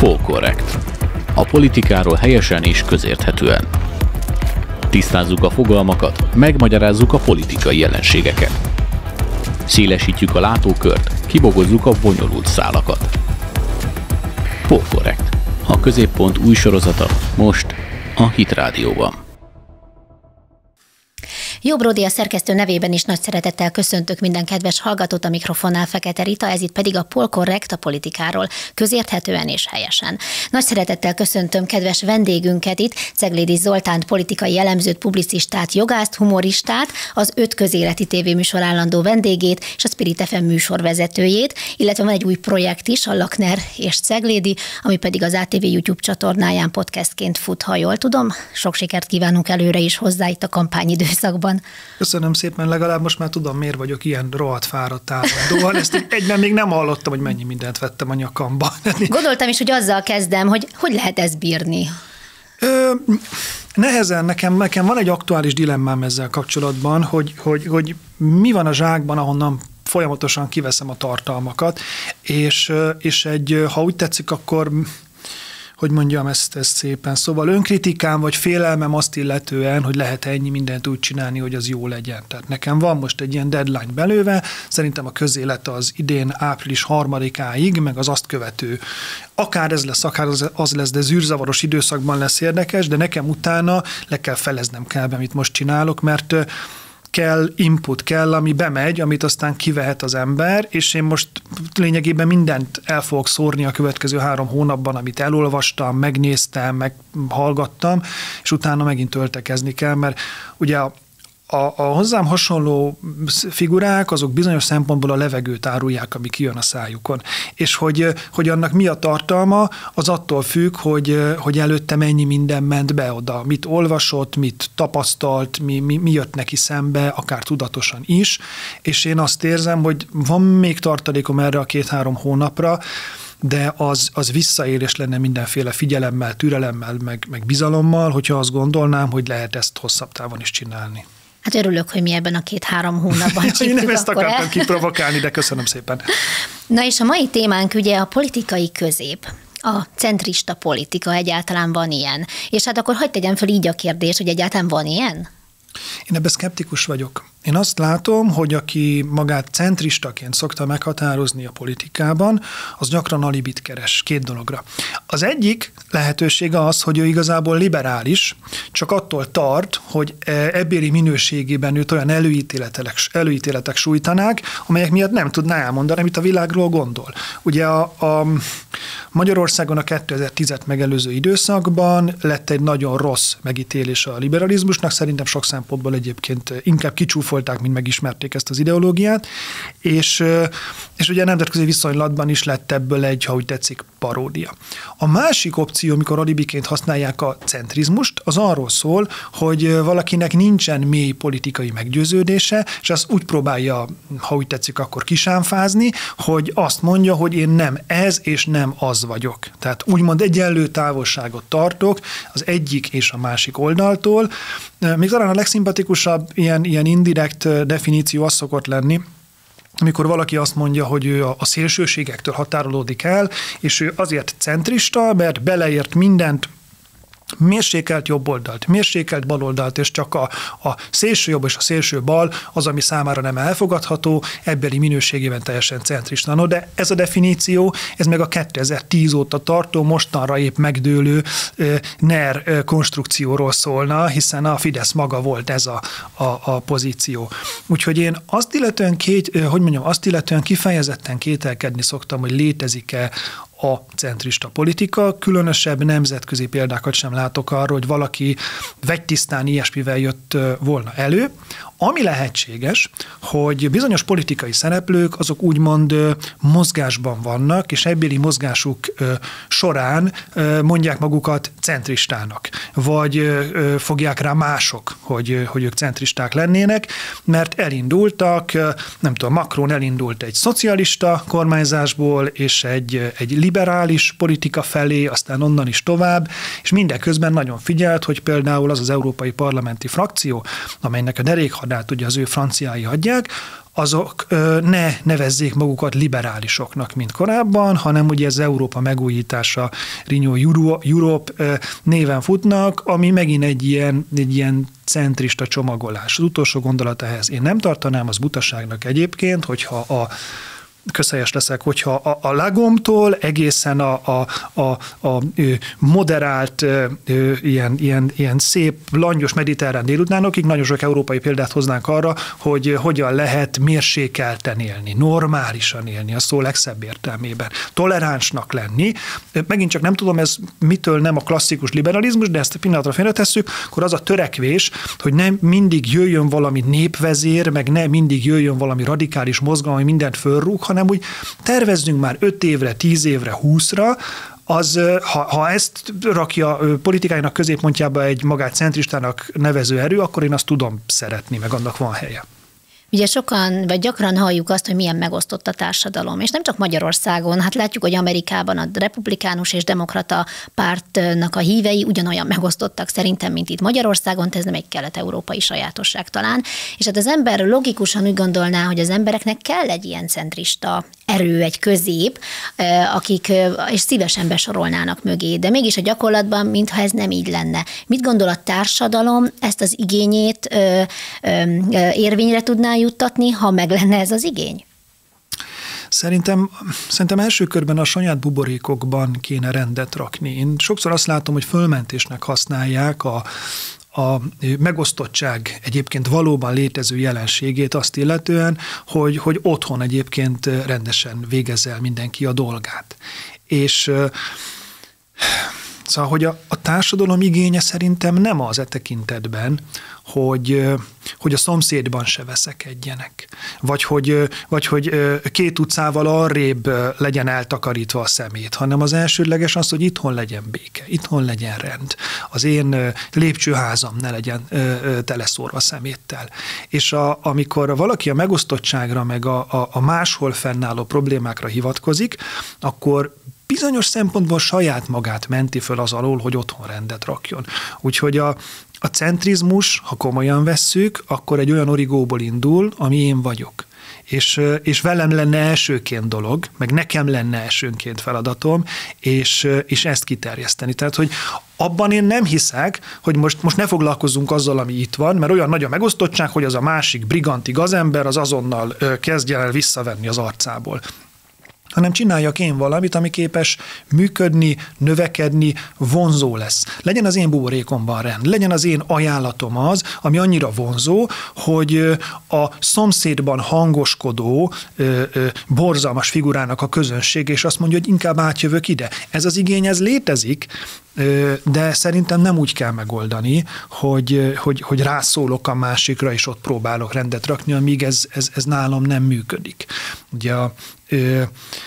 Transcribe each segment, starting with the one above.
Polkorrekt. A politikáról helyesen és közérthetően. Tisztázzuk a fogalmakat, megmagyarázzuk a politikai jelenségeket. Szélesítjük a látókört, kibogozzuk a bonyolult szálakat. Polkorrekt. A középpont új sorozata most a Hit Rádióban. Jó Brodi a szerkesztő nevében is nagy szeretettel köszöntök minden kedves hallgatót a mikrofonnál Fekete Rita, ez itt pedig a Polkorrekt a politikáról, közérthetően és helyesen. Nagy szeretettel köszöntöm kedves vendégünket itt, Ceglédi Zoltánt, politikai elemzőt, publicistát, jogászt, humoristát, az öt közéleti tévéműsor állandó vendégét és a Spirit FM műsorvezetőjét, illetve van egy új projekt is, a Lakner és Ceglédi, ami pedig az ATV YouTube csatornáján podcastként fut, ha jól tudom. Sok sikert kívánunk előre is hozzá itt a kampányidőszakban van. Köszönöm szépen, legalább most már tudom, miért vagyok ilyen rohadt fáradt állandóan. Ezt egyben még nem hallottam, hogy mennyi mindent vettem a nyakamba. Gondoltam is, hogy azzal kezdem, hogy hogy lehet ezt bírni? Ö, nehezen, nekem, nekem van egy aktuális dilemmám ezzel kapcsolatban, hogy, hogy, hogy mi van a zsákban, ahonnan folyamatosan kiveszem a tartalmakat, és, és egy, ha úgy tetszik, akkor hogy mondjam ezt, ezt szépen. Szóval önkritikám vagy félelmem azt illetően, hogy lehet ennyi mindent úgy csinálni, hogy az jó legyen. Tehát nekem van most egy ilyen deadline belőve, szerintem a közélet az idén április harmadikáig, meg az azt követő, akár ez lesz, akár az lesz, de zűrzavaros időszakban lesz érdekes, de nekem utána le kell feleznem kell, amit most csinálok, mert kell input, kell, ami bemegy, amit aztán kivehet az ember, és én most lényegében mindent el fogok szórni a következő három hónapban, amit elolvastam, megnéztem, meghallgattam, és utána megint töltekezni kell, mert ugye a a, a hozzám hasonló figurák, azok bizonyos szempontból a levegőt árulják, ami kijön a szájukon. És hogy, hogy annak mi a tartalma, az attól függ, hogy, hogy előtte mennyi minden ment be oda, mit olvasott, mit tapasztalt, mi, mi, mi jött neki szembe, akár tudatosan is, és én azt érzem, hogy van még tartalékom erre a két-három hónapra, de az, az visszaélés lenne mindenféle figyelemmel, türelemmel, meg, meg bizalommal, hogyha azt gondolnám, hogy lehet ezt hosszabb távon is csinálni. Hát örülök, hogy mi ebben a két-három hónapban Én nem ezt akartam kiprovokálni, de köszönöm szépen. Na és a mai témánk ugye a politikai közép a centrista politika egyáltalán van ilyen. És hát akkor hagyd tegyem fel így a kérdést, hogy egyáltalán van ilyen? Én ebben szkeptikus vagyok. Én azt látom, hogy aki magát centristaként szokta meghatározni a politikában, az gyakran alibit keres két dologra. Az egyik lehetősége az, hogy ő igazából liberális, csak attól tart, hogy e, ebbéli minőségében őt olyan előítéletek, előítéletek sújtanák, amelyek miatt nem tudná elmondani, amit a világról gondol. Ugye a, a Magyarországon a 2010-et megelőző időszakban lett egy nagyon rossz megítélés a liberalizmusnak, szerintem sok szempontból egyébként inkább kicsúf megcsúfolták, mint megismerték ezt az ideológiát, és, és ugye nemzetközi viszonylatban is lett ebből egy, ha úgy tetszik, paródia. A másik opció, amikor alibiként használják a centrizmust, az arról szól, hogy valakinek nincsen mély politikai meggyőződése, és azt úgy próbálja, ha úgy tetszik, akkor kisánfázni, hogy azt mondja, hogy én nem ez és nem az vagyok. Tehát úgymond egyenlő távolságot tartok az egyik és a másik oldaltól. Még talán a legszimpatikusabb ilyen, ilyen indirekt definíció az szokott lenni, amikor valaki azt mondja, hogy ő a szélsőségektől határolódik el, és ő azért centrista, mert beleért mindent, mérsékelt jobboldalt, mérsékelt baloldalt, és csak a, a szélső jobb és a szélső bal az, ami számára nem elfogadható, ebbeli minőségében teljesen centrista. No, de ez a definíció, ez meg a 2010 óta tartó, mostanra épp megdőlő NER konstrukcióról szólna, hiszen a Fidesz maga volt ez a, a, a pozíció. Úgyhogy én azt illetően, két, hogy mondjam, azt illetően kifejezetten kételkedni szoktam, hogy létezik-e a centrista politika. Különösebb nemzetközi példákat sem látok arra, hogy valaki vegytisztán ilyesmivel jött volna elő. Ami lehetséges, hogy bizonyos politikai szereplők azok úgymond mozgásban vannak, és ebbéli mozgásuk során mondják magukat centristának, vagy fogják rá mások, hogy, hogy ők centristák lennének, mert elindultak, nem tudom, Macron elindult egy szocialista kormányzásból, és egy, egy liberális politika felé, aztán onnan is tovább, és mindeközben nagyon figyelt, hogy például az az európai parlamenti frakció, amelynek a derékhadát ugye az ő franciái adják, azok ne nevezzék magukat liberálisoknak, mint korábban, hanem ugye ez Európa megújítása, Renew Europe néven futnak, ami megint egy ilyen, egy ilyen centrista csomagolás. Az utolsó gondolat ehhez. Én nem tartanám az butaságnak egyébként, hogyha a közhelyes leszek, hogyha a, a Lagomtól egészen a, a, a, a moderált, ilyen, ilyen, ilyen szép, langyos mediterrán délutánokig nagyon sok európai példát hoznánk arra, hogy hogyan lehet mérsékelten élni, normálisan élni, a szó legszebb értelmében, toleránsnak lenni. Megint csak nem tudom, ez mitől nem a klasszikus liberalizmus, de ezt a pillanatra félretesszük, akkor az a törekvés, hogy nem mindig jöjjön valami népvezér, meg ne mindig jöjjön valami radikális mozgalom, ami mindent fölrúg, hanem úgy tervezzünk már 5 évre, 10 évre, 20-ra, az, ha, ha ezt rakja politikájának középpontjába egy magát centristának nevező erő, akkor én azt tudom szeretni, meg annak van helye. Ugye sokan, vagy gyakran halljuk azt, hogy milyen megosztott a társadalom, és nem csak Magyarországon, hát látjuk, hogy Amerikában a republikánus és demokrata pártnak a hívei ugyanolyan megosztottak szerintem, mint itt Magyarországon, ez nem egy kelet-európai sajátosság talán, és hát az ember logikusan úgy gondolná, hogy az embereknek kell egy ilyen centrista erő, egy közép, akik és szívesen besorolnának mögé, de mégis a gyakorlatban, mintha ez nem így lenne. Mit gondol a társadalom? Ezt az igényét érvényre tudná juttatni, ha meg lenne ez az igény? Szerintem, szerintem első körben a saját buborékokban kéne rendet rakni. Én sokszor azt látom, hogy fölmentésnek használják a, a megosztottság egyébként valóban létező jelenségét azt illetően, hogy, hogy otthon egyébként rendesen végezzel mindenki a dolgát. És Szóval, hogy a, a társadalom igénye szerintem nem az e tekintetben, hogy, hogy a szomszédban se veszekedjenek, vagy hogy, vagy hogy két utcával arrébb legyen eltakarítva a szemét, hanem az elsődleges az, hogy itthon legyen béke, itthon legyen rend, az én lépcsőházam ne legyen teleszórva szeméttel. És a, amikor valaki a megosztottságra, meg a, a, a máshol fennálló problémákra hivatkozik, akkor bizonyos szempontból saját magát menti föl az alól, hogy otthon rendet rakjon. Úgyhogy a, a centrizmus, ha komolyan vesszük, akkor egy olyan origóból indul, ami én vagyok. És, és velem lenne elsőként dolog, meg nekem lenne elsőként feladatom, és, és ezt kiterjeszteni. Tehát, hogy abban én nem hiszek, hogy most, most ne foglalkozzunk azzal, ami itt van, mert olyan nagy a megosztottság, hogy az a másik briganti gazember az azonnal kezdjen el visszavenni az arcából hanem csináljak én valamit, ami képes működni, növekedni, vonzó lesz. Legyen az én buborékomban rend, legyen az én ajánlatom az, ami annyira vonzó, hogy a szomszédban hangoskodó, borzalmas figurának a közönség, és azt mondja, hogy inkább átjövök ide. Ez az igény, ez létezik, de szerintem nem úgy kell megoldani, hogy, hogy, hogy rászólok a másikra, és ott próbálok rendet rakni, amíg ez, ez, ez nálam nem működik. Ugye a,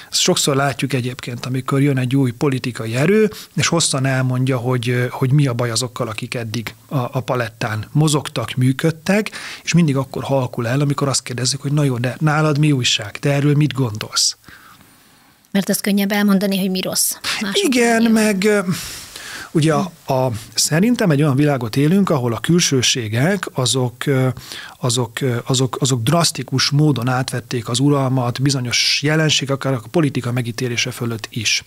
sokszor látjuk egyébként, amikor jön egy új politikai erő, és hosszan elmondja, hogy, hogy mi a baj azokkal, akik eddig a, a palettán mozogtak, működtek, és mindig akkor halkul el, amikor azt kérdezzük, hogy na jó, de nálad mi újság, te erről mit gondolsz? Mert ez könnyebb elmondani, hogy mi rossz. Igen, meg Ugye a, a, szerintem egy olyan világot élünk, ahol a külsőségek azok, azok, azok, azok drasztikus módon átvették az uralmat, bizonyos jelenségek, akár a politika megítélése fölött is.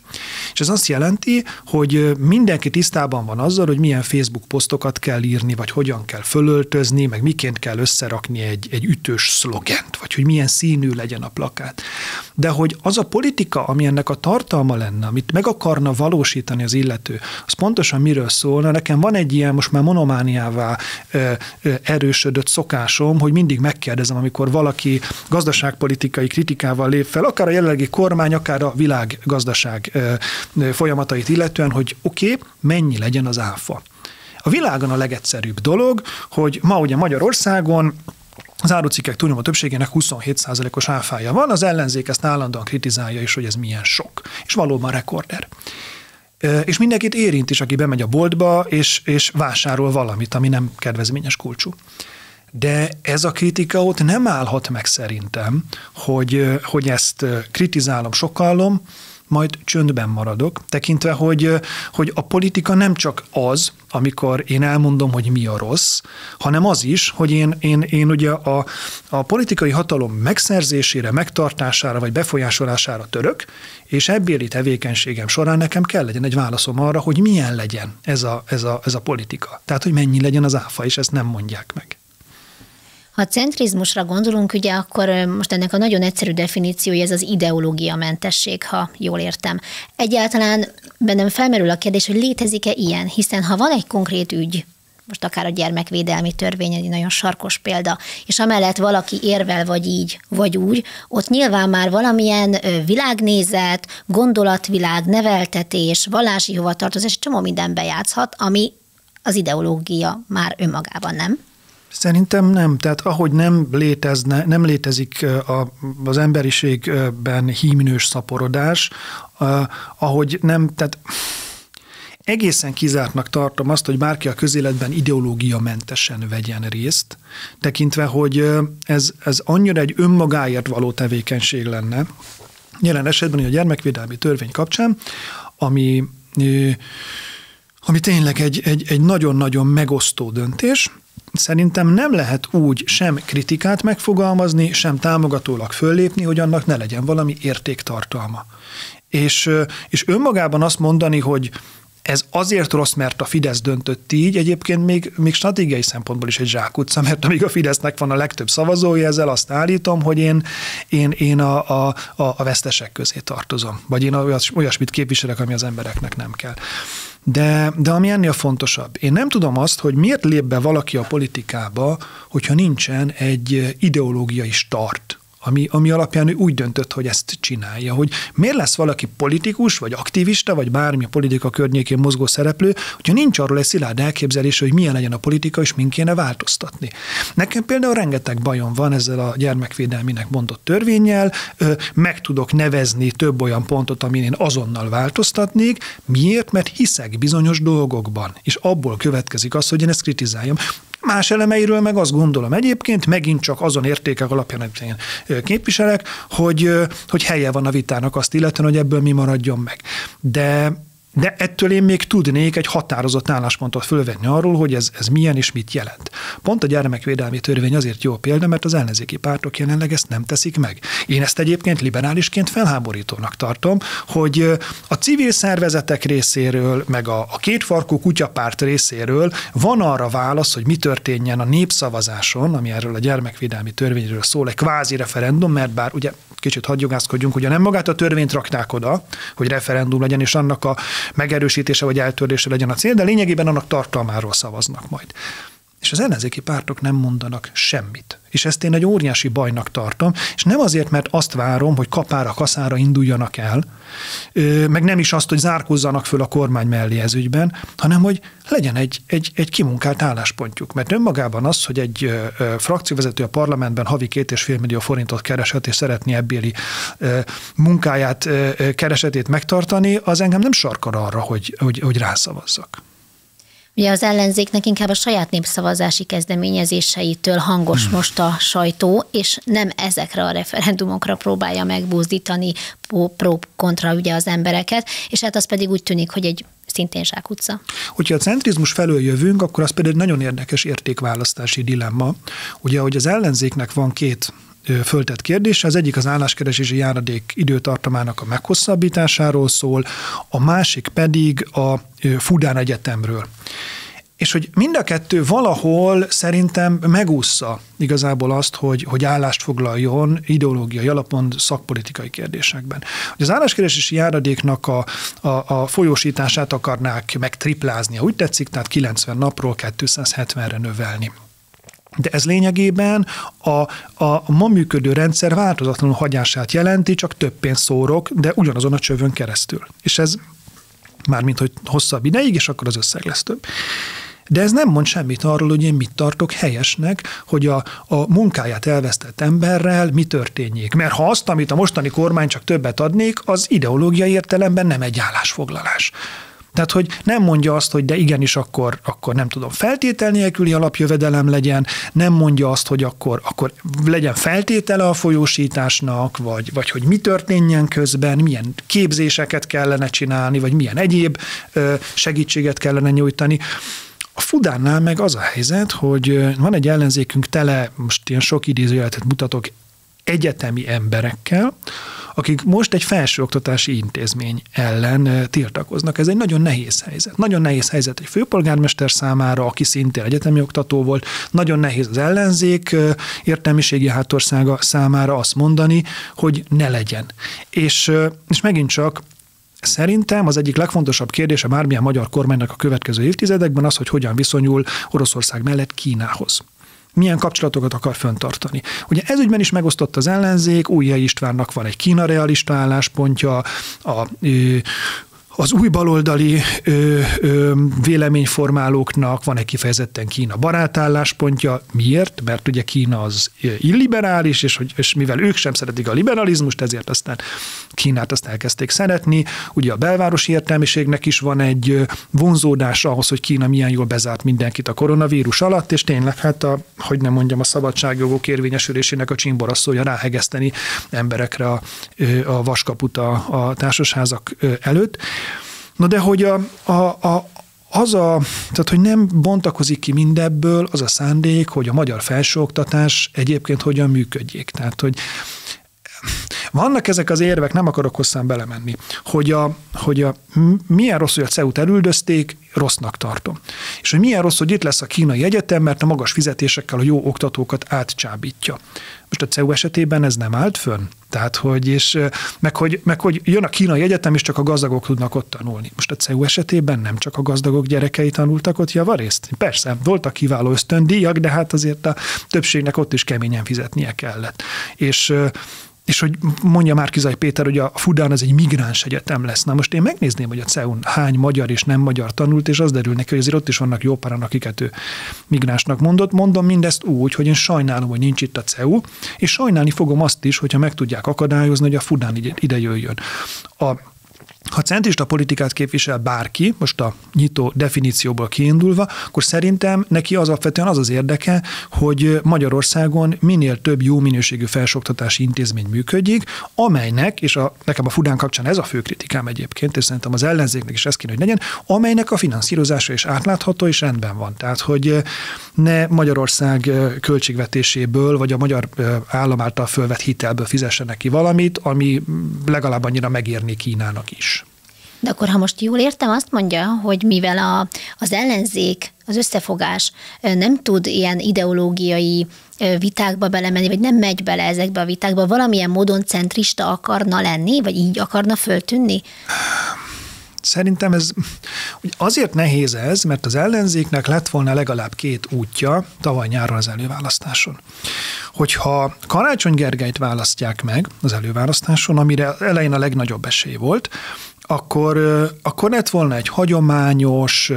És ez azt jelenti, hogy mindenki tisztában van azzal, hogy milyen Facebook posztokat kell írni, vagy hogyan kell fölöltözni, meg miként kell összerakni egy, egy ütős szlogent, vagy hogy milyen színű legyen a plakát. De hogy az a politika, ami ennek a tartalma lenne, amit meg akarna valósítani az illető, az pontosan miről szólna. Nekem van egy ilyen most már monomániává erősödött szokásom, hogy mindig megkérdezem, amikor valaki gazdaságpolitikai kritikával lép fel, akár a jelenlegi kormány, akár a világ gazdaság folyamatait illetően, hogy oké, okay, mennyi legyen az áfa. A világon a legegyszerűbb dolog, hogy ma ugye Magyarországon az árucikkek túlnyomó többségének 27%-os áfája van, az ellenzék ezt állandóan kritizálja is, hogy ez milyen sok. És valóban rekorder. És mindenkit érint is, aki bemegy a boltba, és, és vásárol valamit, ami nem kedvezményes kulcsú. De ez a kritika ott nem állhat meg szerintem, hogy, hogy ezt kritizálom, sokallom, majd csöndben maradok, tekintve, hogy, hogy a politika nem csak az, amikor én elmondom, hogy mi a rossz, hanem az is, hogy én, én, én ugye a, a politikai hatalom megszerzésére, megtartására vagy befolyásolására török, és ebbéli tevékenységem során nekem kell legyen egy válaszom arra, hogy milyen legyen ez a, ez a, ez a politika. Tehát, hogy mennyi legyen az áfa, és ezt nem mondják meg. Ha centrizmusra gondolunk, ugye akkor most ennek a nagyon egyszerű definíciója ez az ideológia mentesség, ha jól értem. Egyáltalán bennem felmerül a kérdés, hogy létezik-e ilyen, hiszen ha van egy konkrét ügy, most akár a gyermekvédelmi törvény egy nagyon sarkos példa, és amellett valaki érvel vagy így, vagy úgy, ott nyilván már valamilyen világnézet, gondolatvilág, neveltetés, vallási hovatartozás, csomó minden bejátszhat, ami az ideológia már önmagában nem. Szerintem nem. Tehát ahogy nem, létezne, nem létezik a, az emberiségben híminős szaporodás, ahogy nem, tehát egészen kizártnak tartom azt, hogy bárki a közéletben ideológia mentesen vegyen részt, tekintve, hogy ez, ez annyira egy önmagáért való tevékenység lenne, jelen esetben a gyermekvédelmi törvény kapcsán, ami ami tényleg egy, egy, egy nagyon-nagyon megosztó döntés, Szerintem nem lehet úgy sem kritikát megfogalmazni, sem támogatólag föllépni, hogy annak ne legyen valami értéktartalma. És, és önmagában azt mondani, hogy ez azért rossz, mert a Fidesz döntött így, egyébként még, még stratégiai szempontból is egy zsákutca, mert amíg a Fidesznek van a legtöbb szavazója, ezzel azt állítom, hogy én, én, én a, a, a vesztesek közé tartozom, vagy én olyas, olyasmit képviselek, ami az embereknek nem kell. De, de ami ennél fontosabb, én nem tudom azt, hogy miért lép be valaki a politikába, hogyha nincsen egy ideológiai start ami, ami alapján ő úgy döntött, hogy ezt csinálja. Hogy miért lesz valaki politikus, vagy aktivista, vagy bármi a politika környékén mozgó szereplő, hogyha nincs arról egy szilárd elképzelés, hogy milyen legyen a politika, és min kéne változtatni. Nekem például rengeteg bajom van ezzel a gyermekvédelminek mondott törvényel, meg tudok nevezni több olyan pontot, amin én azonnal változtatnék. Miért? Mert hiszek bizonyos dolgokban, és abból következik az, hogy én ezt kritizáljam. Más elemeiről meg azt gondolom egyébként, megint csak azon értékek alapján, amit én képviselek, hogy, hogy helye van a vitának azt illetően, hogy ebből mi maradjon meg. De de ettől én még tudnék egy határozott álláspontot fölvenni arról, hogy ez, ez milyen és mit jelent. Pont a gyermekvédelmi törvény azért jó példa, mert az ellenzéki pártok jelenleg ezt nem teszik meg. Én ezt egyébként liberálisként felháborítónak tartom, hogy a civil szervezetek részéről, meg a, a kétfarkú kutyapárt részéről van arra válasz, hogy mi történjen a népszavazáson, ami erről a gyermekvédelmi törvényről szól, egy kvázi referendum, mert bár ugye kicsit hagyjogászkodjunk, ugye nem magát a törvényt raknák oda, hogy referendum legyen, és annak a megerősítése vagy eltörlése legyen a cél, de lényegében annak tartalmáról szavaznak majd. És az ellenzéki pártok nem mondanak semmit. És ezt én egy óriási bajnak tartom, és nem azért, mert azt várom, hogy kapára, kaszára induljanak el, meg nem is azt, hogy zárkózzanak föl a kormány mellé ez ügyben, hanem hogy legyen egy, egy, egy kimunkált álláspontjuk. Mert önmagában az, hogy egy frakcióvezető a parlamentben havi két és fél millió forintot keresett, és szeretné ebbéli munkáját, keresetét megtartani, az engem nem sarkar arra, hogy, hogy, hogy rászavazzak. Ugye az ellenzéknek inkább a saját népszavazási kezdeményezéseitől hangos hmm. most a sajtó, és nem ezekre a referendumokra próbálja megbúzdítani pro-kontra ugye az embereket, és hát az pedig úgy tűnik, hogy egy szintén zsákutca. Hogyha a centrizmus felől jövünk, akkor az pedig egy nagyon érdekes értékválasztási dilemma. Ugye, hogy az ellenzéknek van két föltett kérdés. Az egyik az álláskeresési járadék időtartamának a meghosszabbításáról szól, a másik pedig a Fudán Egyetemről. És hogy mind a kettő valahol szerintem megúszza igazából azt, hogy, hogy állást foglaljon ideológiai alapon szakpolitikai kérdésekben. Hogy az álláskeresési járadéknak a, a, a folyósítását akarnák megtriplázni, úgy tetszik, tehát 90 napról 270-re növelni. De ez lényegében a, a ma működő rendszer változatlanul hagyását jelenti, csak több pénzt szórok, de ugyanazon a csövön keresztül. És ez mármint, hogy hosszabb ideig, és akkor az összeg lesz több. De ez nem mond semmit arról, hogy én mit tartok helyesnek, hogy a, a munkáját elvesztett emberrel mi történjék. Mert ha azt, amit a mostani kormány csak többet adnék, az ideológiai értelemben nem egy állásfoglalás. Tehát, hogy nem mondja azt, hogy de igenis akkor, akkor nem tudom, feltétel nélküli alapjövedelem legyen, nem mondja azt, hogy akkor, akkor legyen feltétele a folyósításnak, vagy, vagy hogy mi történjen közben, milyen képzéseket kellene csinálni, vagy milyen egyéb segítséget kellene nyújtani. A Fudánnál meg az a helyzet, hogy van egy ellenzékünk tele, most ilyen sok idézőjelet mutatok, egyetemi emberekkel, akik most egy felsőoktatási intézmény ellen tiltakoznak. Ez egy nagyon nehéz helyzet. Nagyon nehéz helyzet egy főpolgármester számára, aki szintén egyetemi oktató volt, nagyon nehéz az ellenzék értelmiségi hátországa számára azt mondani, hogy ne legyen. És, és megint csak Szerintem az egyik legfontosabb kérdése bármilyen magyar kormánynak a következő évtizedekben az, hogy hogyan viszonyul Oroszország mellett Kínához milyen kapcsolatokat akar föntartani. Ugye ez ügyben is megosztott az ellenzék, Újjai Istvánnak van egy Kína realista álláspontja, a az új baloldali ö, ö, véleményformálóknak van egy kifejezetten Kína barátálláspontja. Miért? Mert ugye Kína az illiberális, és, hogy, és mivel ők sem szeretik a liberalizmust, ezért aztán Kínát azt elkezdték szeretni. Ugye a belvárosi értelmiségnek is van egy vonzódása ahhoz, hogy Kína milyen jól bezárt mindenkit a koronavírus alatt, és tényleg hát a, hogy nem mondjam, a szabadságjogok érvényesülésének a csimborasszója ráhegeszteni emberekre a, a vaskaput a társasházak előtt. Na de hogy a, a, a, az a, tehát hogy nem bontakozik ki mindebből az a szándék, hogy a magyar felsőoktatás egyébként hogyan működjék. Tehát, hogy vannak ezek az érvek, nem akarok hosszán belemenni, hogy, a, hogy a, milyen rossz, hogy a CEU-t elüldözték, rossznak tartom. És hogy milyen rossz, hogy itt lesz a kínai egyetem, mert a magas fizetésekkel a jó oktatókat átcsábítja. Most a CEU esetében ez nem állt fönn. Tehát, hogy, és, meg, hogy, meg hogy jön a kínai egyetem, és csak a gazdagok tudnak ott tanulni. Most a CEU esetében nem csak a gazdagok gyerekei tanultak ott javarészt. Persze, voltak kiváló ösztöndíjak, de hát azért a többségnek ott is keményen fizetnie kellett. És és hogy mondja már Kizaj Péter, hogy a Fudán az egy migráns egyetem lesz. Na most én megnézném, hogy a CEUN hány magyar és nem magyar tanult, és az derül neki, hogy azért ott is vannak jó páran, akiket ő migránsnak mondott. Mondom mindezt úgy, hogy én sajnálom, hogy nincs itt a CEU, és sajnálni fogom azt is, hogyha meg tudják akadályozni, hogy a Fudán ide jöjjön. A ha centrista politikát képvisel bárki, most a nyitó definícióból kiindulva, akkor szerintem neki az alapvetően az az érdeke, hogy Magyarországon minél több jó minőségű felsőoktatási intézmény működjék, amelynek, és a, nekem a Fudán kapcsán ez a fő kritikám egyébként, és szerintem az ellenzéknek is ez kéne, hogy legyen, amelynek a finanszírozása is átlátható és rendben van. Tehát, hogy ne Magyarország költségvetéséből, vagy a magyar állam által fölvett hitelből fizessenek ki valamit, ami legalább annyira megérni Kínának is. De akkor, ha most jól értem, azt mondja, hogy mivel a, az ellenzék, az összefogás nem tud ilyen ideológiai vitákba belemenni, vagy nem megy bele ezekbe a vitákba, valamilyen módon centrista akarna lenni, vagy így akarna föltűnni? Szerintem ez azért nehéz ez, mert az ellenzéknek lett volna legalább két útja tavaly nyáron az előválasztáson. Hogyha Karácsony Gergelyt választják meg az előválasztáson, amire elején a legnagyobb esély volt, akkor, akkor lett volna egy hagyományos,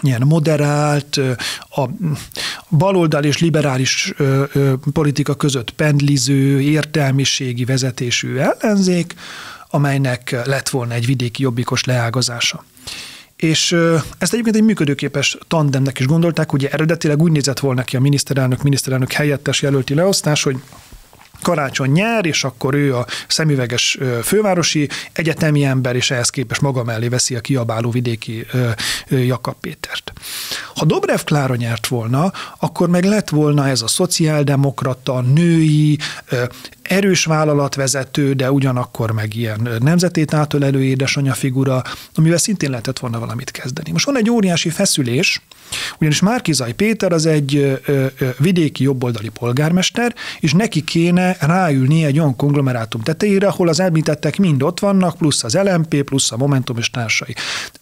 ilyen moderált, a baloldal és liberális politika között pendliző, értelmiségi vezetésű ellenzék, amelynek lett volna egy vidéki jobbikos leágazása. És ezt egyébként egy működőképes tandemnek is gondolták, ugye eredetileg úgy nézett volna ki a miniszterelnök, miniszterelnök helyettes jelölti leosztás, hogy karácsony nyer, és akkor ő a szemüveges fővárosi egyetemi ember, és ehhez képest maga mellé veszi a kiabáló vidéki Jakab Pétert. Ha Dobrev Klára nyert volna, akkor meg lett volna ez a szociáldemokrata, női, erős vállalatvezető, de ugyanakkor meg ilyen nemzetét átölelő édesanyja figura, amivel szintén lehetett volna valamit kezdeni. Most van egy óriási feszülés, ugyanis Márkizaj Péter az egy vidéki jobboldali polgármester, és neki kéne ráülni egy olyan konglomerátum tetejére, ahol az említettek mind ott vannak, plusz az LMP, plusz a Momentum és társai.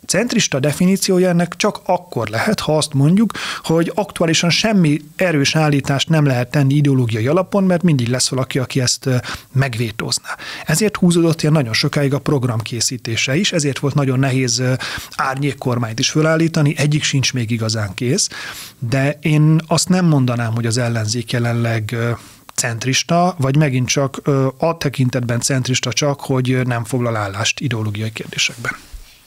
Centrista definíciója ennek csak akkor lehet, ha azt mondjuk, hogy aktuálisan semmi erős állítást nem lehet tenni ideológiai alapon, mert mindig lesz valaki, aki ezt megvétózná. Ezért húzódott ilyen nagyon sokáig a program készítése is, ezért volt nagyon nehéz árnyékkormányt is felállítani, egyik sincs még igazán kész, de én azt nem mondanám, hogy az ellenzék jelenleg centrista, vagy megint csak a tekintetben centrista csak, hogy nem foglal állást ideológiai kérdésekben.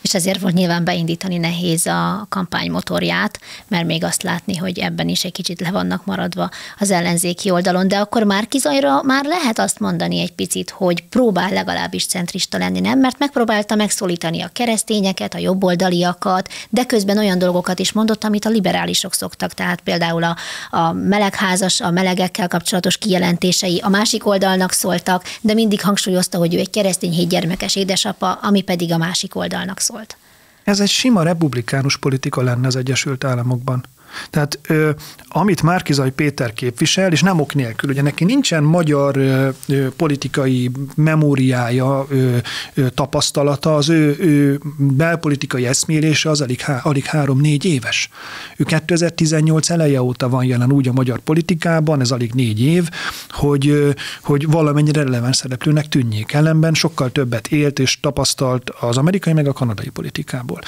És ezért volt nyilván beindítani nehéz a kampány motorját, mert még azt látni, hogy ebben is egy kicsit le vannak maradva az ellenzéki oldalon. De akkor már Kizajra már lehet azt mondani egy picit, hogy próbál legalábbis centrista lenni, nem? Mert megpróbálta megszólítani a keresztényeket, a jobboldaliakat, de közben olyan dolgokat is mondott, amit a liberálisok szoktak. Tehát például a, a melegházas, a melegekkel kapcsolatos kijelentései a másik oldalnak szóltak, de mindig hangsúlyozta, hogy ő egy keresztény hét édesapa, ami pedig a másik oldalnak szólt. Ez egy sima republikánus politika lenne az Egyesült Államokban. Tehát ö, amit Márkizaj Péter képvisel, és nem ok nélkül, ugye neki nincsen magyar ö, ö, politikai memóriája, ö, ö, tapasztalata, az ő, ő belpolitikai eszmélése az alig, há, alig három-négy éves. Ő 2018 eleje óta van jelen úgy a magyar politikában, ez alig négy év, hogy, ö, hogy valamennyire releváns szereplőnek tűnjék. Ellenben sokkal többet élt és tapasztalt az amerikai meg a kanadai politikából.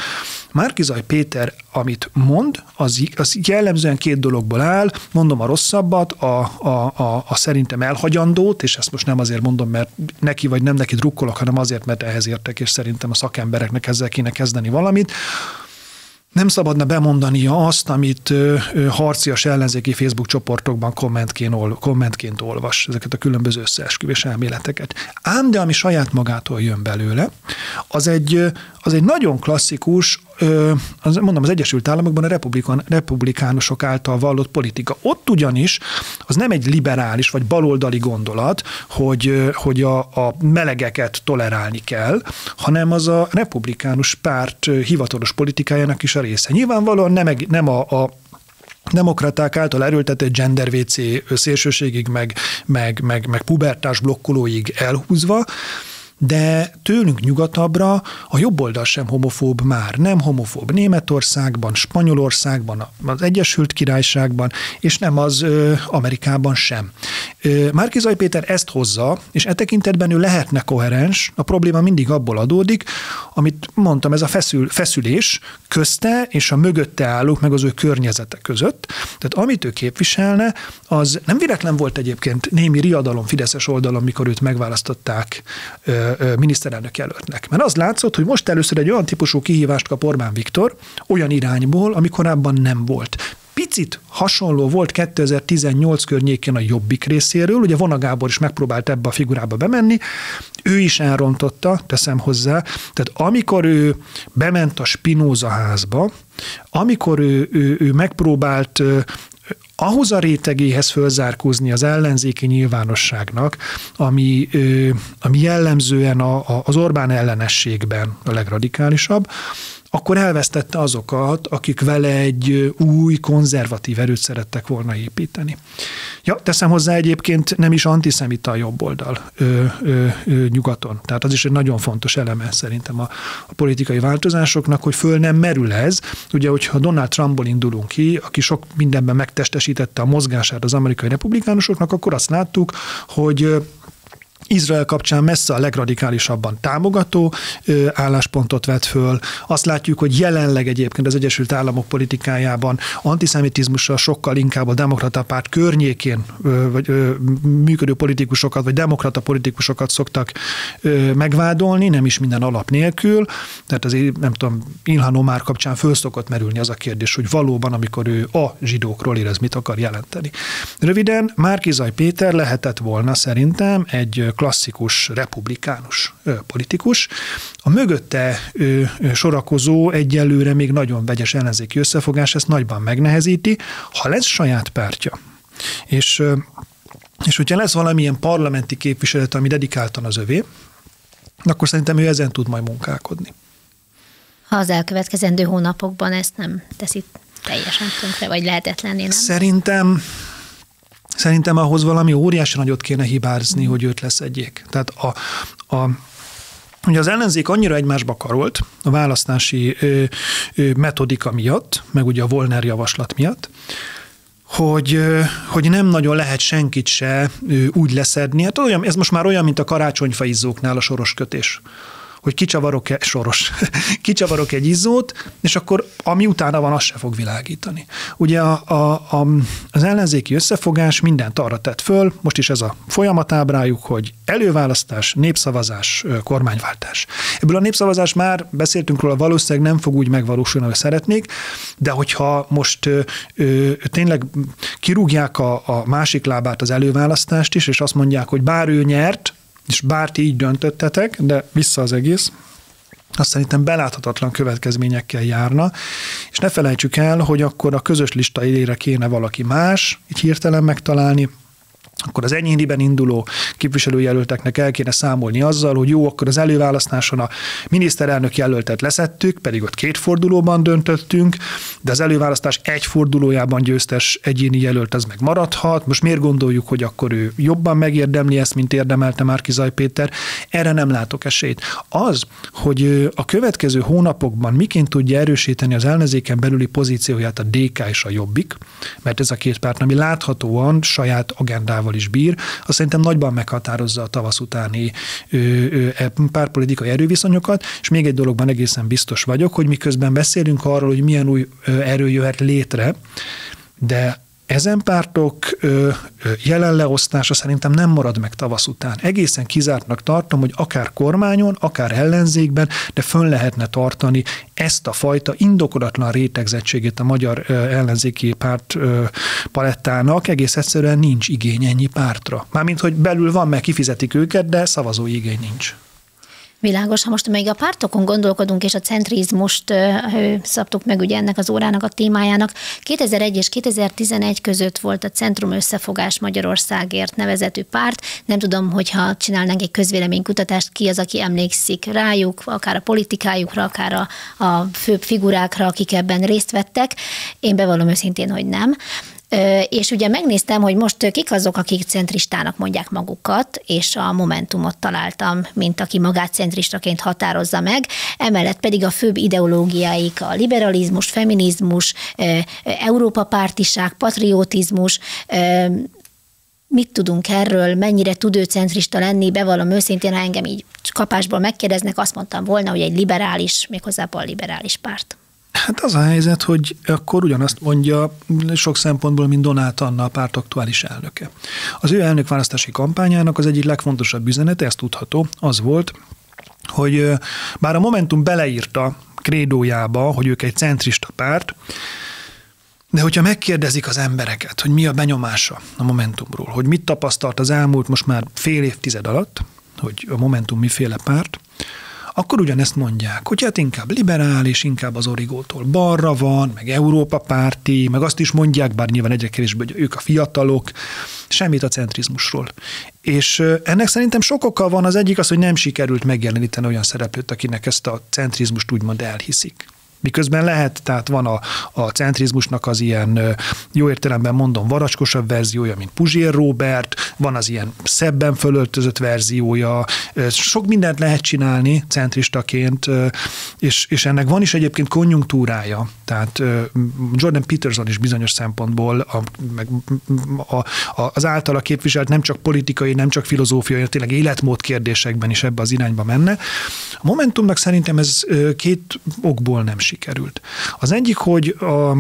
Márkizaj Péter, amit mond, az, az jellemzően két dologból áll, mondom a rosszabbat, a, a, a, a szerintem elhagyandót, és ezt most nem azért mondom, mert neki vagy nem neki drukkolok, hanem azért, mert ehhez értek, és szerintem a szakembereknek ezzel kéne kezdeni valamit nem szabadna bemondania azt, amit harcias ellenzéki Facebook csoportokban kommentként, ol, kommentként olvas, ezeket a különböző összeesküvés elméleteket. Ám de ami saját magától jön belőle, az egy, az egy nagyon klasszikus, az, mondom, az Egyesült Államokban a republikán, republikánusok által vallott politika. Ott ugyanis az nem egy liberális vagy baloldali gondolat, hogy, hogy a, a melegeket tolerálni kell, hanem az a republikánus párt hivatalos politikájának is a része. Nyilvánvalóan nem, nem a, a demokraták által erőltetett gender WC szélsőségig, meg, meg, meg, meg pubertás blokkolóig elhúzva, de tőlünk nyugatabbra a jobb oldal sem homofób már. Nem homofób Németországban, Spanyolországban, az Egyesült Királyságban, és nem az ö, Amerikában sem. Márkizaj Péter ezt hozza, és e tekintetben ő lehetne koherens, a probléma mindig abból adódik, amit mondtam, ez a feszül, feszülés közte és a mögötte állók, meg az ő környezete között. Tehát amit ő képviselne, az nem véletlen volt egyébként némi riadalom Fideszes oldalon, mikor őt megválasztották miniszterelnök jelöltnek. Mert az látszott, hogy most először egy olyan típusú kihívást kap Orbán Viktor, olyan irányból, ami korábban nem volt. Picit hasonló volt 2018 környékén a Jobbik részéről, ugye Vona Gábor is megpróbált ebbe a figurába bemenni, ő is elrontotta, teszem hozzá, tehát amikor ő bement a Spinoza házba, amikor ő, ő, ő megpróbált ahhoz a rétegéhez fölzárkózni az ellenzéki nyilvánosságnak, ami, ami jellemzően a, a, az Orbán ellenességben a legradikálisabb, akkor elvesztette azokat, akik vele egy új, konzervatív erőt szerettek volna építeni. Ja, teszem hozzá egyébként nem is antiszemita a jobb oldal ö, ö, ö, nyugaton. Tehát az is egy nagyon fontos eleme szerintem a, a politikai változásoknak, hogy föl nem merül ez. Ugye, hogyha Donald Trumpból indulunk ki, aki sok mindenben megtestesítette a mozgását az amerikai republikánusoknak, akkor azt láttuk, hogy Izrael kapcsán messze a legradikálisabban támogató álláspontot vett föl. Azt látjuk, hogy jelenleg egyébként az Egyesült Államok politikájában antiszemitizmussal sokkal inkább a demokrata párt környékén vagy működő politikusokat, vagy demokrata politikusokat szoktak megvádolni, nem is minden alap nélkül. Tehát azért, nem tudom, Ilhan Omar kapcsán föl szokott merülni az a kérdés, hogy valóban, amikor ő a zsidókról érez, mit akar jelenteni. Röviden, Márkizaj Péter lehetett volna szerintem egy klasszikus republikánus politikus. A mögötte sorakozó egyelőre még nagyon vegyes ellenzéki összefogás ezt nagyban megnehezíti, ha lesz saját pártja. És, és hogyha lesz valamilyen parlamenti képviselet, ami dedikáltan az övé, akkor szerintem ő ezen tud majd munkálkodni. Ha az elkövetkezendő hónapokban ezt nem teszi teljesen tönkre, vagy lehetetlenné, nem? Szerintem Szerintem ahhoz valami óriási nagyot kéne hibázni, hogy őt leszedjék. Tehát a, a Ugye az ellenzék annyira egymásba karolt a választási ö, ö, metodika miatt, meg ugye a Volner javaslat miatt, hogy, hogy nem nagyon lehet senkit se úgy leszedni. Hát olyan, ez most már olyan, mint a karácsonyfa izzóknál a soros kötés hogy kicsavarok-e, soros, kicsavarok egy izzót, és akkor ami utána van, az se fog világítani. Ugye a, a, a, az ellenzéki összefogás mindent arra tett föl, most is ez a folyamatábrájuk, hogy előválasztás, népszavazás, kormányváltás. Ebből a népszavazás már beszéltünk róla, valószínűleg nem fog úgy megvalósulni, ahogy szeretnék, de hogyha most ö, ö, tényleg kirúgják a, a másik lábát az előválasztást is, és azt mondják, hogy bár ő nyert, és bár ti így döntöttetek, de vissza az egész, azt szerintem beláthatatlan következményekkel járna, és ne felejtsük el, hogy akkor a közös lista élére kéne valaki más, így hirtelen megtalálni, akkor az enyhéniben induló képviselőjelölteknek el kéne számolni azzal, hogy jó, akkor az előválasztáson a miniszterelnök jelöltet leszettük, pedig ott két fordulóban döntöttünk, de az előválasztás egy fordulójában győztes egyéni jelölt az meg maradhat. Most miért gondoljuk, hogy akkor ő jobban megérdemli ezt, mint érdemelte már Kizaj Péter? Erre nem látok esélyt. Az, hogy a következő hónapokban miként tudja erősíteni az ellenzéken belüli pozícióját a DK és a Jobbik, mert ez a két párt, ami láthatóan saját agendával is bír, az szerintem nagyban meghatározza a tavasz utáni e, párpolitikai erőviszonyokat, és még egy dologban egészen biztos vagyok, hogy miközben beszélünk arról, hogy milyen új erő jöhet létre, de ezen pártok jelenleosztása szerintem nem marad meg tavasz után. Egészen kizártnak tartom, hogy akár kormányon, akár ellenzékben, de fönn lehetne tartani ezt a fajta indokolatlan rétegzettségét a magyar ellenzéki párt palettának. Egész egyszerűen nincs igény ennyi pártra. Mármint, hogy belül van, meg kifizetik őket, de szavazói igény nincs. Világos, ha most még a pártokon gondolkodunk, és a centrizmust szabtuk meg ugye ennek az órának a témájának. 2001 és 2011 között volt a Centrum Összefogás Magyarországért nevezetű párt. Nem tudom, hogyha csinálnánk egy közvéleménykutatást, ki az, aki emlékszik rájuk, akár a politikájukra, akár a, a főbb figurákra, akik ebben részt vettek. Én bevallom őszintén, hogy nem. És ugye megnéztem, hogy most kik azok, akik centristának mondják magukat, és a Momentumot találtam, mint aki magát centristaként határozza meg, emellett pedig a főbb ideológiáik a liberalizmus, feminizmus, Európa pártiság, patriotizmus, mit tudunk erről, mennyire tud ő centrista lenni, bevallom őszintén, ha engem így kapásból megkérdeznek, azt mondtam volna, hogy egy liberális, méghozzá liberális párt. Hát az a helyzet, hogy akkor ugyanazt mondja sok szempontból, mint Donát Anna, a párt aktuális elnöke. Az ő elnökválasztási kampányának az egyik legfontosabb üzenete, ezt tudható, az volt, hogy bár a Momentum beleírta krédójába, hogy ők egy centrista párt, de hogyha megkérdezik az embereket, hogy mi a benyomása a Momentumról, hogy mit tapasztalt az elmúlt most már fél évtized alatt, hogy a Momentum miféle párt, akkor ugyanezt mondják, hogy hát inkább liberális, inkább az origótól balra van, meg Európa párti, meg azt is mondják, bár nyilván egyre kevésbé, hogy ők a fiatalok, semmit a centrizmusról. És ennek szerintem sok oka van, az egyik az, hogy nem sikerült megjeleníteni olyan szereplőt, akinek ezt a centrizmust úgymond elhiszik. Miközben lehet, tehát van a, a centrizmusnak az ilyen, jó értelemben mondom, varacskosabb verziója, mint Puzsér Robert, van az ilyen szebben fölöltözött verziója, sok mindent lehet csinálni centristaként, és, és ennek van is egyébként konjunktúrája. Tehát Jordan Peterson is bizonyos szempontból a, meg a, a, az általa képviselt nem csak politikai, nem csak filozófiai, tényleg életmód kérdésekben is ebbe az irányba menne. A Momentumnak szerintem ez két okból nem sikerült. Az egyik, hogy a,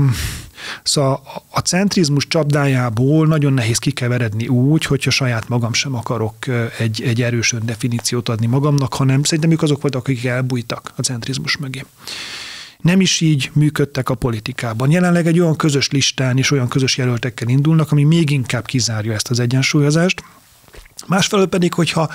Szóval a centrizmus csapdájából nagyon nehéz kikeveredni úgy, hogyha saját magam sem akarok egy, egy erős definíciót adni magamnak, hanem szerintem ők azok voltak, akik elbújtak a centrizmus mögé nem is így működtek a politikában. Jelenleg egy olyan közös listán és olyan közös jelöltekkel indulnak, ami még inkább kizárja ezt az egyensúlyozást. Másfelől pedig, hogyha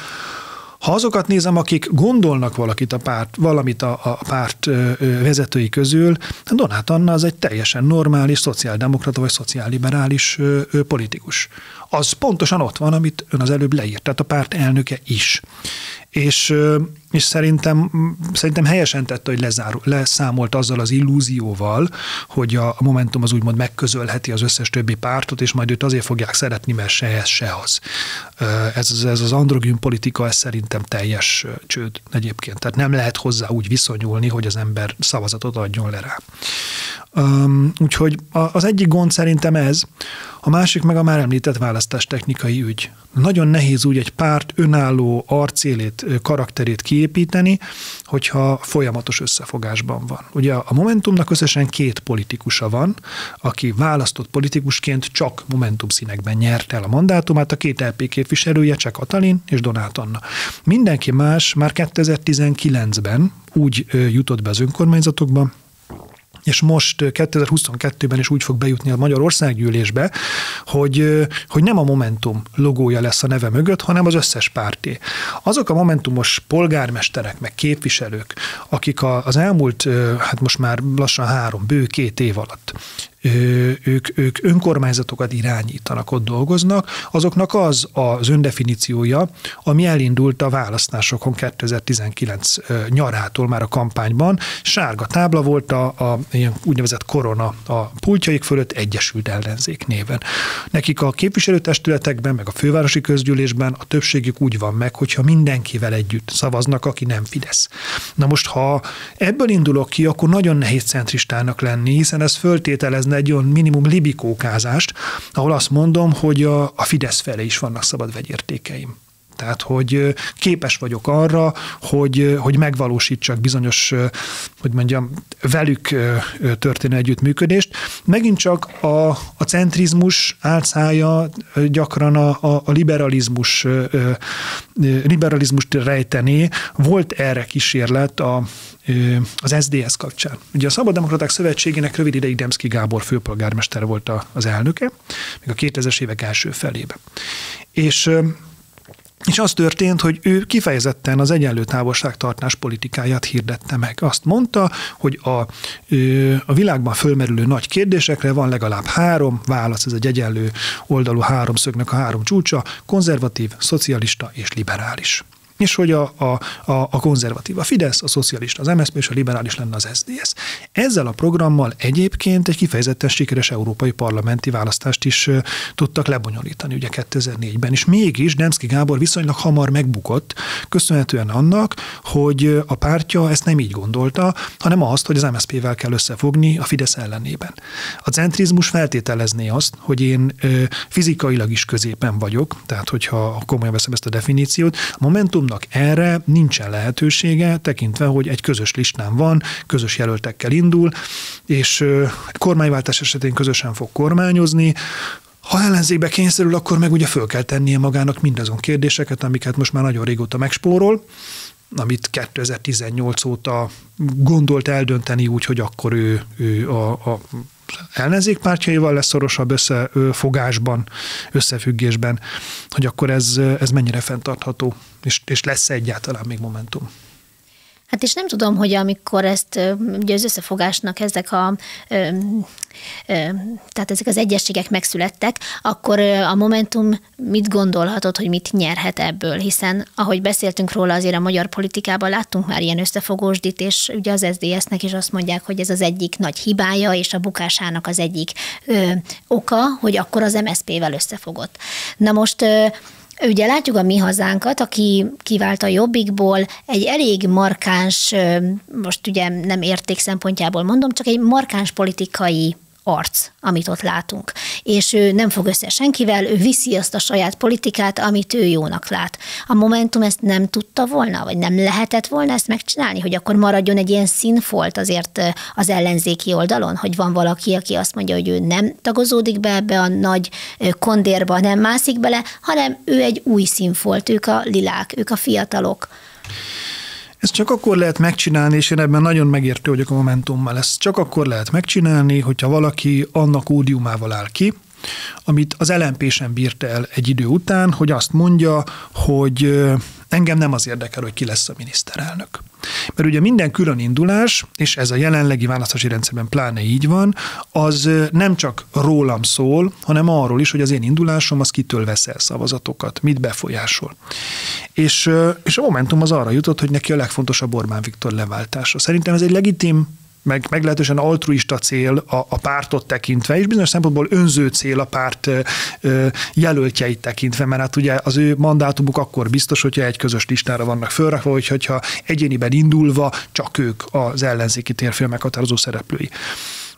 ha azokat nézem, akik gondolnak valakit a párt, valamit a, a párt vezetői közül, Donát Anna az egy teljesen normális szociáldemokrata vagy szociálliberális politikus. Az pontosan ott van, amit ön az előbb leírt, tehát a párt elnöke is. És és szerintem, szerintem helyesen tette, hogy lezárul, leszámolt azzal az illúzióval, hogy a Momentum az úgymond megközölheti az összes többi pártot, és majd őt azért fogják szeretni, mert se ez, se az. Ez, ez az androgyn politika, ez szerintem teljes csőd egyébként. Tehát nem lehet hozzá úgy viszonyulni, hogy az ember szavazatot adjon le rá. Um, úgyhogy az egyik gond szerintem ez, a másik meg a már említett választástechnikai ügy. Nagyon nehéz úgy egy párt önálló arcélét, karakterét kiépíteni, hogyha folyamatos összefogásban van. Ugye a Momentumnak összesen két politikusa van, aki választott politikusként csak Momentum színekben nyerte el a mandátumát, a két LP képviselője, csak Katalin és Donát Anna. Mindenki más már 2019-ben úgy jutott be az önkormányzatokba, és most 2022-ben is úgy fog bejutni a Magyarországgyűlésbe, hogy, hogy nem a Momentum logója lesz a neve mögött, hanem az összes párté. Azok a Momentumos polgármesterek, meg képviselők, akik az elmúlt, hát most már lassan három, bő két év alatt ők, ők önkormányzatokat irányítanak, ott dolgoznak, azoknak az az öndefiníciója, ami elindult a választásokon 2019 nyarától már a kampányban. Sárga tábla volt a, a ilyen úgynevezett korona a pultjaik fölött Egyesült Ellenzék néven. Nekik a képviselőtestületekben, meg a fővárosi közgyűlésben a többségük úgy van meg, hogyha mindenkivel együtt szavaznak, aki nem Fidesz. Na most, ha ebből indulok ki, akkor nagyon nehéz centristának lenni, hiszen ez föltételez létrehozna egy olyan minimum libikókázást, ahol azt mondom, hogy a, a Fidesz fele is vannak szabad vegyértékeim. Tehát, hogy képes vagyok arra, hogy, hogy megvalósítsak bizonyos, hogy mondjam, velük történő együttműködést. Megint csak a, a centrizmus álcája gyakran a, a, liberalizmus, liberalizmust rejtené. Volt erre kísérlet a, az SDS kapcsán. Ugye a Szabaddemokraták Szövetségének rövid ideig Demszki Gábor főpolgármester volt az elnöke, még a 2000-es évek első felében. És és az történt, hogy ő kifejezetten az egyenlő távolságtartás politikáját hirdette meg. Azt mondta, hogy a, a világban fölmerülő nagy kérdésekre van legalább három válasz, ez egy egyenlő oldalú háromszögnek a három csúcsa, konzervatív, szocialista és liberális és hogy a, a, a, a konzervatív a Fidesz, a szocialista az MSZP és a liberális lenne az SZDSZ. Ezzel a programmal egyébként egy kifejezetten sikeres európai parlamenti választást is tudtak lebonyolítani ugye 2004-ben, és mégis Demszki Gábor viszonylag hamar megbukott, köszönhetően annak, hogy a pártja ezt nem így gondolta, hanem azt, hogy az MSZP-vel kell összefogni a Fidesz ellenében. A centrizmus feltételezné azt, hogy én fizikailag is középen vagyok, tehát hogyha komolyan veszem ezt a definíciót, a Momentum Momentumnak erre nincsen lehetősége, tekintve, hogy egy közös listán van, közös jelöltekkel indul, és egy kormányváltás esetén közösen fog kormányozni, ha ellenzékbe kényszerül, akkor meg ugye föl kell tennie magának mindazon kérdéseket, amiket most már nagyon régóta megspórol, amit 2018 óta gondolt eldönteni úgy, hogy akkor ő, ő a, a ellenzékpártjaival lesz szorosabb összefogásban, összefüggésben, hogy akkor ez, ez mennyire fenntartható, és, és lesz egyáltalán még momentum. Hát és nem tudom, hogy amikor ezt, ugye az összefogásnak ezek a, tehát ezek az egyességek megszülettek, akkor a Momentum mit gondolhatott, hogy mit nyerhet ebből? Hiszen, ahogy beszéltünk róla, azért a magyar politikában láttunk már ilyen összefogósdit, és ugye az SZDSZ-nek is azt mondják, hogy ez az egyik nagy hibája, és a bukásának az egyik ö, oka, hogy akkor az MSZP-vel összefogott. Na most ö, Ugye látjuk a mi hazánkat, aki kivált a jobbikból, egy elég markáns, most ugye nem érték szempontjából mondom, csak egy markáns politikai arc, amit ott látunk. És ő nem fog össze senkivel, ő viszi azt a saját politikát, amit ő jónak lát. A Momentum ezt nem tudta volna, vagy nem lehetett volna ezt megcsinálni, hogy akkor maradjon egy ilyen színfolt azért az ellenzéki oldalon, hogy van valaki, aki azt mondja, hogy ő nem tagozódik be ebbe a nagy kondérba, nem mászik bele, hanem ő egy új színfolt, ők a lilák, ők a fiatalok. Ezt csak akkor lehet megcsinálni, és én ebben nagyon megértő vagyok a Momentummal, ezt csak akkor lehet megcsinálni, hogyha valaki annak ódiumával áll ki, amit az LMP sem bírta el egy idő után, hogy azt mondja, hogy engem nem az érdekel, hogy ki lesz a miniszterelnök. Mert ugye minden külön indulás, és ez a jelenlegi választási rendszerben pláne így van, az nem csak rólam szól, hanem arról is, hogy az én indulásom az kitől vesz szavazatokat, mit befolyásol. És, és a Momentum az arra jutott, hogy neki a legfontosabb Orbán Viktor leváltása. Szerintem ez egy legitim meg meglehetősen altruista cél a, a pártot tekintve, és bizonyos szempontból önző cél a párt ö, jelöltjeit tekintve, mert hát ugye az ő mandátumuk akkor biztos, hogyha egy közös listára vannak fölrakva, hogy hogyha egyéniben indulva csak ők az ellenzéki térfél meghatározó szereplői.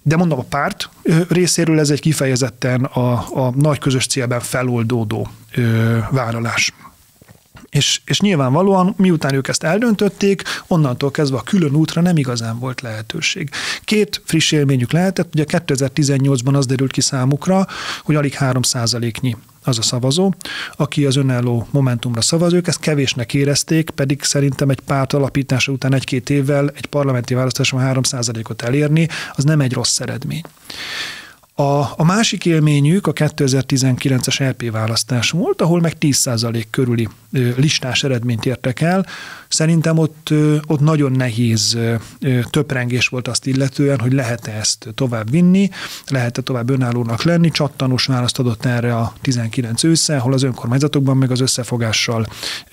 de mondom, a párt részéről ez egy kifejezetten a, a nagy közös célben feloldódó ö, vállalás. És, és nyilvánvalóan, miután ők ezt eldöntötték, onnantól kezdve a külön útra nem igazán volt lehetőség. Két friss élményük lehetett, ugye 2018-ban az derült ki számukra, hogy alig 3% nyi az a szavazó, aki az önálló Momentumra szavaz, ők ezt kevésnek érezték, pedig szerintem egy párt alapítása után egy-két évvel egy parlamenti választáson 3%-ot elérni, az nem egy rossz eredmény. A, a másik élményük a 2019-es LP választás volt, ahol meg 10% körüli listás eredményt értek el. Szerintem ott, ott nagyon nehéz töprengés volt azt illetően, hogy lehet-e ezt tovább vinni, lehet-e tovább önállónak lenni. Csattanós választ adott erre a 19 ősszel, ahol az önkormányzatokban meg az összefogással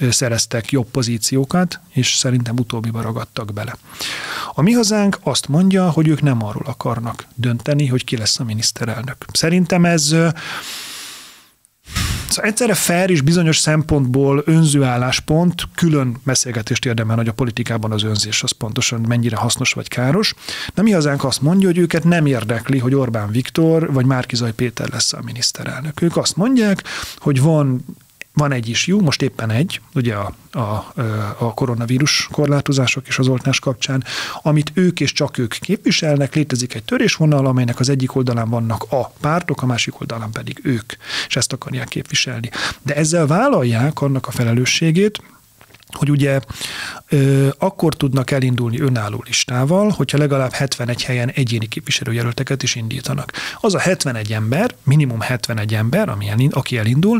szereztek jobb pozíciókat, és szerintem utóbbiba ragadtak bele. A mi hazánk azt mondja, hogy ők nem arról akarnak dönteni, hogy ki lesz a miniszterelnök. Szerintem ez Szóval egyszerre fair és bizonyos szempontból önző álláspont, külön beszélgetést érdemel, hogy a politikában az önzés az pontosan mennyire hasznos vagy káros. De mi azt mondja, hogy őket nem érdekli, hogy Orbán Viktor vagy Márkizaj Péter lesz a miniszterelnök. Ők azt mondják, hogy van van egy is jó, most éppen egy, ugye a, a, a koronavírus korlátozások és az oltás kapcsán, amit ők és csak ők képviselnek, létezik egy törésvonal, amelynek az egyik oldalán vannak a pártok, a másik oldalán pedig ők, és ezt akarják képviselni. De ezzel vállalják annak a felelősségét, hogy ugye ö, akkor tudnak elindulni önálló listával, hogyha legalább 71 helyen egyéni képviselőjelölteket is indítanak. Az a 71 ember, minimum 71 ember, ami elind, aki elindul,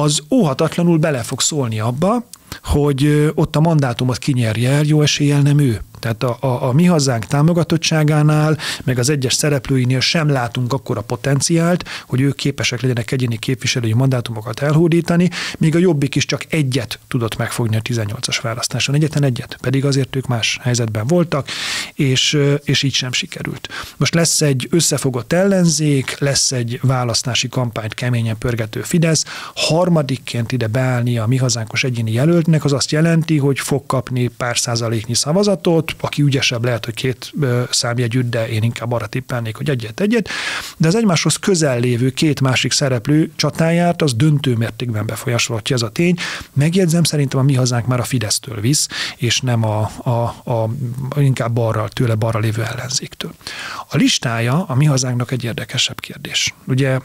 az óhatatlanul bele fog szólni abba, hogy ott a mandátumot kinyerje jó eséllyel nem ő. Tehát a, a, a mi hazánk támogatottságánál, meg az egyes szereplőinél sem látunk akkor a potenciált, hogy ők képesek legyenek egyéni képviselői mandátumokat elhódítani, míg a jobbik is csak egyet tudott megfogni a 18-as választáson. Egyetlen egyet, pedig azért ők más helyzetben voltak, és, és így sem sikerült. Most lesz egy összefogott ellenzék, lesz egy választási kampányt keményen pörgető Fidesz, harmadikként ide beállni a mi hazánkos egyéni jelöltnek, az azt jelenti, hogy fog kapni pár százaléknyi szavazatot, aki ügyesebb lehet, hogy két számjegyütt, de én inkább arra tippelnék, hogy egyet-egyet, de az egymáshoz közel lévő két másik szereplő csatáját az döntő mértékben befolyásolhatja ez a tény. Megjegyzem, szerintem a mi hazánk már a Fidesztől visz, és nem a, a, a inkább balra, tőle balra lévő ellenzéktől. A listája a mi hazánknak egy érdekesebb kérdés. Ugye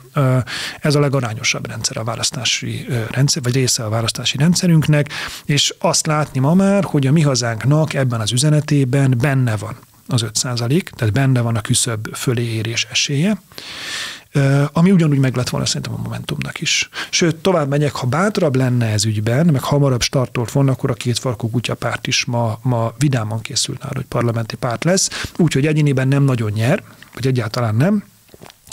ez a legarányosabb rendszer a választási rendszer, vagy része a választási rendszerünknek, és azt látni ma már, hogy a mi hazánknak ebben az üzenetében esetében benne van az 5% tehát benne van a küszöbb fölé érés esélye, ami ugyanúgy meg lett volna szerintem a Momentumnak is. Sőt, tovább megyek, ha bátrabb lenne ez ügyben, meg hamarabb startolt volna, akkor a két farkú kutyapárt is ma, ma vidáman készülne arra, hogy parlamenti párt lesz, úgyhogy egyéniben nem nagyon nyer, vagy egyáltalán nem,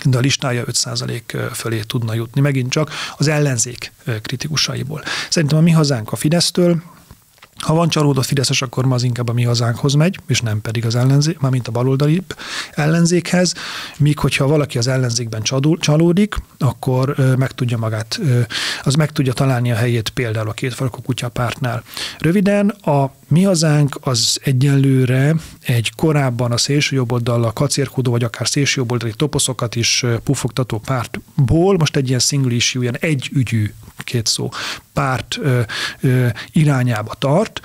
de a listája 5% fölé tudna jutni, megint csak az ellenzék kritikusaiból. Szerintem a mi hazánk a Fidesztől, ha van csalódott Fideszes, akkor ma az inkább a mi hazánkhoz megy, és nem pedig az ellenzék, mint a baloldali ellenzékhez, míg hogyha valaki az ellenzékben csalódik, akkor meg tudja magát, az meg tudja találni a helyét például a kétfarkú kutyapártnál. Röviden, a mi hazánk az egyenlőre egy korábban a szélsőjobboldallal kacérkodó, vagy akár szélsőjobboldali toposzokat is pufogtató pártból, most egy ilyen single issue, ilyen egy ügyű, két szó, párt ö, ö, irányába tart,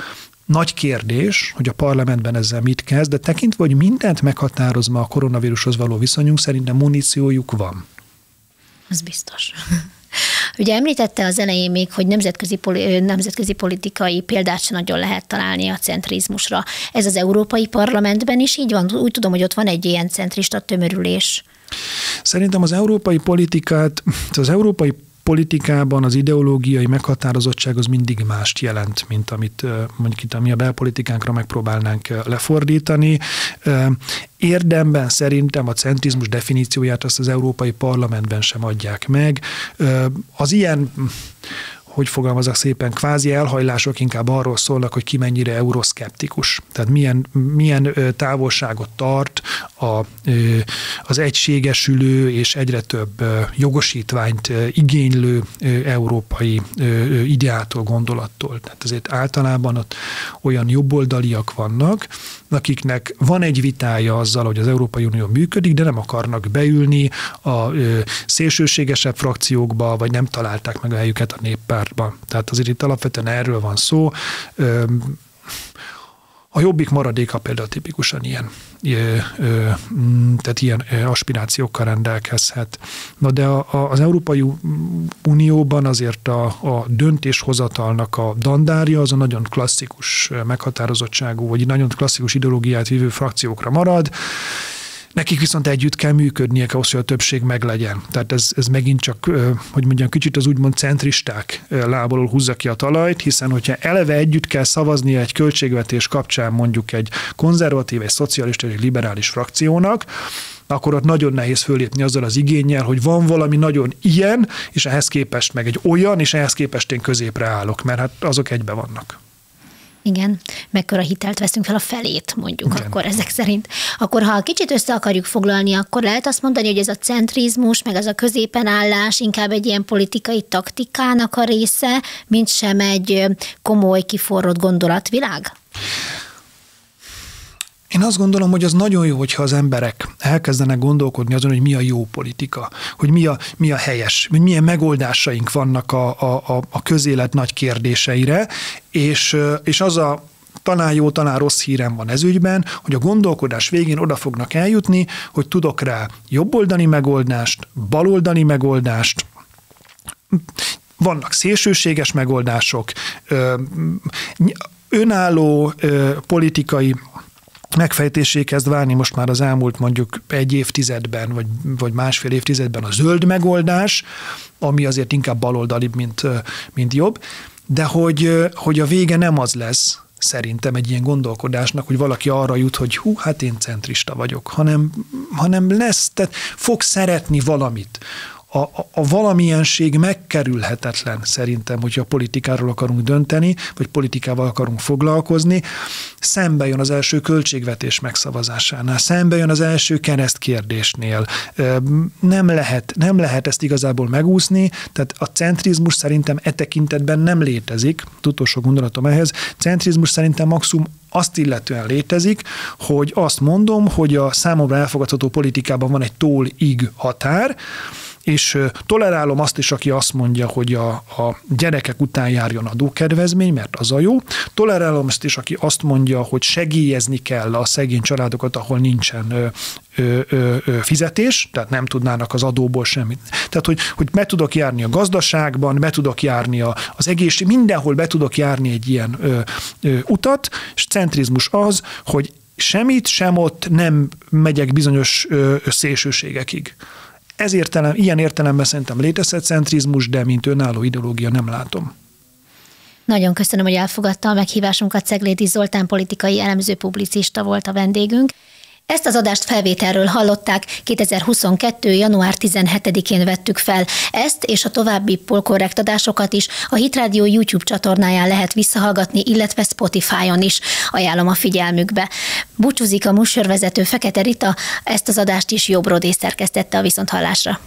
nagy kérdés, hogy a parlamentben ezzel mit kezd, de tekintve, hogy mindent meghatároz ma a koronavírushoz való viszonyunk, szerintem muníciójuk van. Az biztos. Ugye említette az elején még, hogy nemzetközi, nemzetközi politikai példát sem nagyon lehet találni a centrizmusra. Ez az Európai Parlamentben is így van? Úgy tudom, hogy ott van egy ilyen centrista tömörülés. Szerintem az európai politikát, az európai politikában az ideológiai meghatározottság az mindig mást jelent, mint amit mondjuk itt, ami a belpolitikánkra megpróbálnánk lefordítani. Érdemben szerintem a centrizmus definícióját azt az Európai Parlamentben sem adják meg. Az ilyen hogy fogalmazok szépen, kvázi elhajlások inkább arról szólnak, hogy ki mennyire euroszkeptikus. Tehát milyen, milyen távolságot tart a, az egységesülő és egyre több jogosítványt igénylő európai ideától, gondolattól. Tehát azért általában ott olyan jobboldaliak vannak, akiknek van egy vitája azzal, hogy az Európai Unió működik, de nem akarnak beülni a szélsőségesebb frakciókba, vagy nem találták meg a helyüket a néppártba. Tehát azért itt alapvetően erről van szó. A jobbik maradéka például tipikusan ilyen, mm, tehát ilyen aspirációkkal rendelkezhet. Na de az Európai Unióban azért a, a döntéshozatalnak a dandárja az a nagyon klasszikus meghatározottságú, vagy nagyon klasszikus ideológiát vívő frakciókra marad, Nekik viszont együtt kell működnie ahhoz, hogy a többség meglegyen. Tehát ez, ez megint csak, hogy mondjam, kicsit az úgymond centristák lábalól húzza ki a talajt, hiszen hogyha eleve együtt kell szavazni egy költségvetés kapcsán mondjuk egy konzervatív, egy szocialista, egy liberális frakciónak, akkor ott nagyon nehéz fölépni azzal az igényel, hogy van valami nagyon ilyen, és ehhez képest meg egy olyan, és ehhez képest én középre állok, mert hát azok egybe vannak. Igen, mekkora hitelt veszünk fel a felét, mondjuk Igen. akkor ezek szerint. Akkor ha kicsit össze akarjuk foglalni, akkor lehet azt mondani, hogy ez a centrizmus, meg az a középen állás inkább egy ilyen politikai taktikának a része, mint sem egy komoly, kiforrott gondolatvilág? Én azt gondolom, hogy az nagyon jó, hogyha az emberek elkezdenek gondolkodni azon, hogy mi a jó politika, hogy mi a, mi a helyes, hogy milyen megoldásaink vannak a, a, a közélet nagy kérdéseire, és, és az a talán jó, talán rossz hírem van ez ügyben, hogy a gondolkodás végén oda fognak eljutni, hogy tudok rá jobboldani megoldást, baloldani megoldást, vannak szélsőséges megoldások, önálló politikai megfejtésé kezd válni most már az elmúlt mondjuk egy évtizedben, vagy, vagy másfél évtizedben a zöld megoldás, ami azért inkább baloldalibb, mint, mint jobb, de hogy, hogy a vége nem az lesz, szerintem egy ilyen gondolkodásnak, hogy valaki arra jut, hogy hú, hát én centrista vagyok, hanem, hanem lesz, tehát fog szeretni valamit, a, a, a valamilyenség megkerülhetetlen szerintem, hogyha politikáról akarunk dönteni, vagy politikával akarunk foglalkozni. Szembe jön az első költségvetés megszavazásánál, szembe jön az első keresztkérdésnél. Nem lehet, nem lehet ezt igazából megúszni, tehát a centrizmus szerintem e tekintetben nem létezik, utolsó gondolatom ehhez, centrizmus szerintem maximum azt illetően létezik, hogy azt mondom, hogy a számomra elfogadható politikában van egy tól-ig határ, és tolerálom azt is, aki azt mondja, hogy a, a gyerekek után járjon adókedvezmény, mert az a jó. Tolerálom azt is, aki azt mondja, hogy segélyezni kell a szegény családokat, ahol nincsen ö, ö, ö, fizetés, tehát nem tudnának az adóból semmit. Tehát, hogy, hogy be tudok járni a gazdaságban, be tudok járni a, az egészség, mindenhol be tudok járni egy ilyen ö, ö, utat, és centrizmus az, hogy semmit, sem ott nem megyek bizonyos ö, szélsőségekig. Ez értelem, ilyen értelemben szerintem létezhet centrizmus, de mint önálló ideológia nem látom. Nagyon köszönöm, hogy elfogadta a meghívásunkat. Ceglédi Zoltán politikai elemző publicista volt a vendégünk. Ezt az adást felvételről hallották, 2022. január 17-én vettük fel. Ezt és a további polkorrekt adásokat is a Hitrádió YouTube csatornáján lehet visszahallgatni, illetve Spotify-on is. Ajánlom a figyelmükbe. Búcsúzik a műsorvezető Fekete Rita, ezt az adást is Jobb Rodé szerkesztette a viszonthallásra.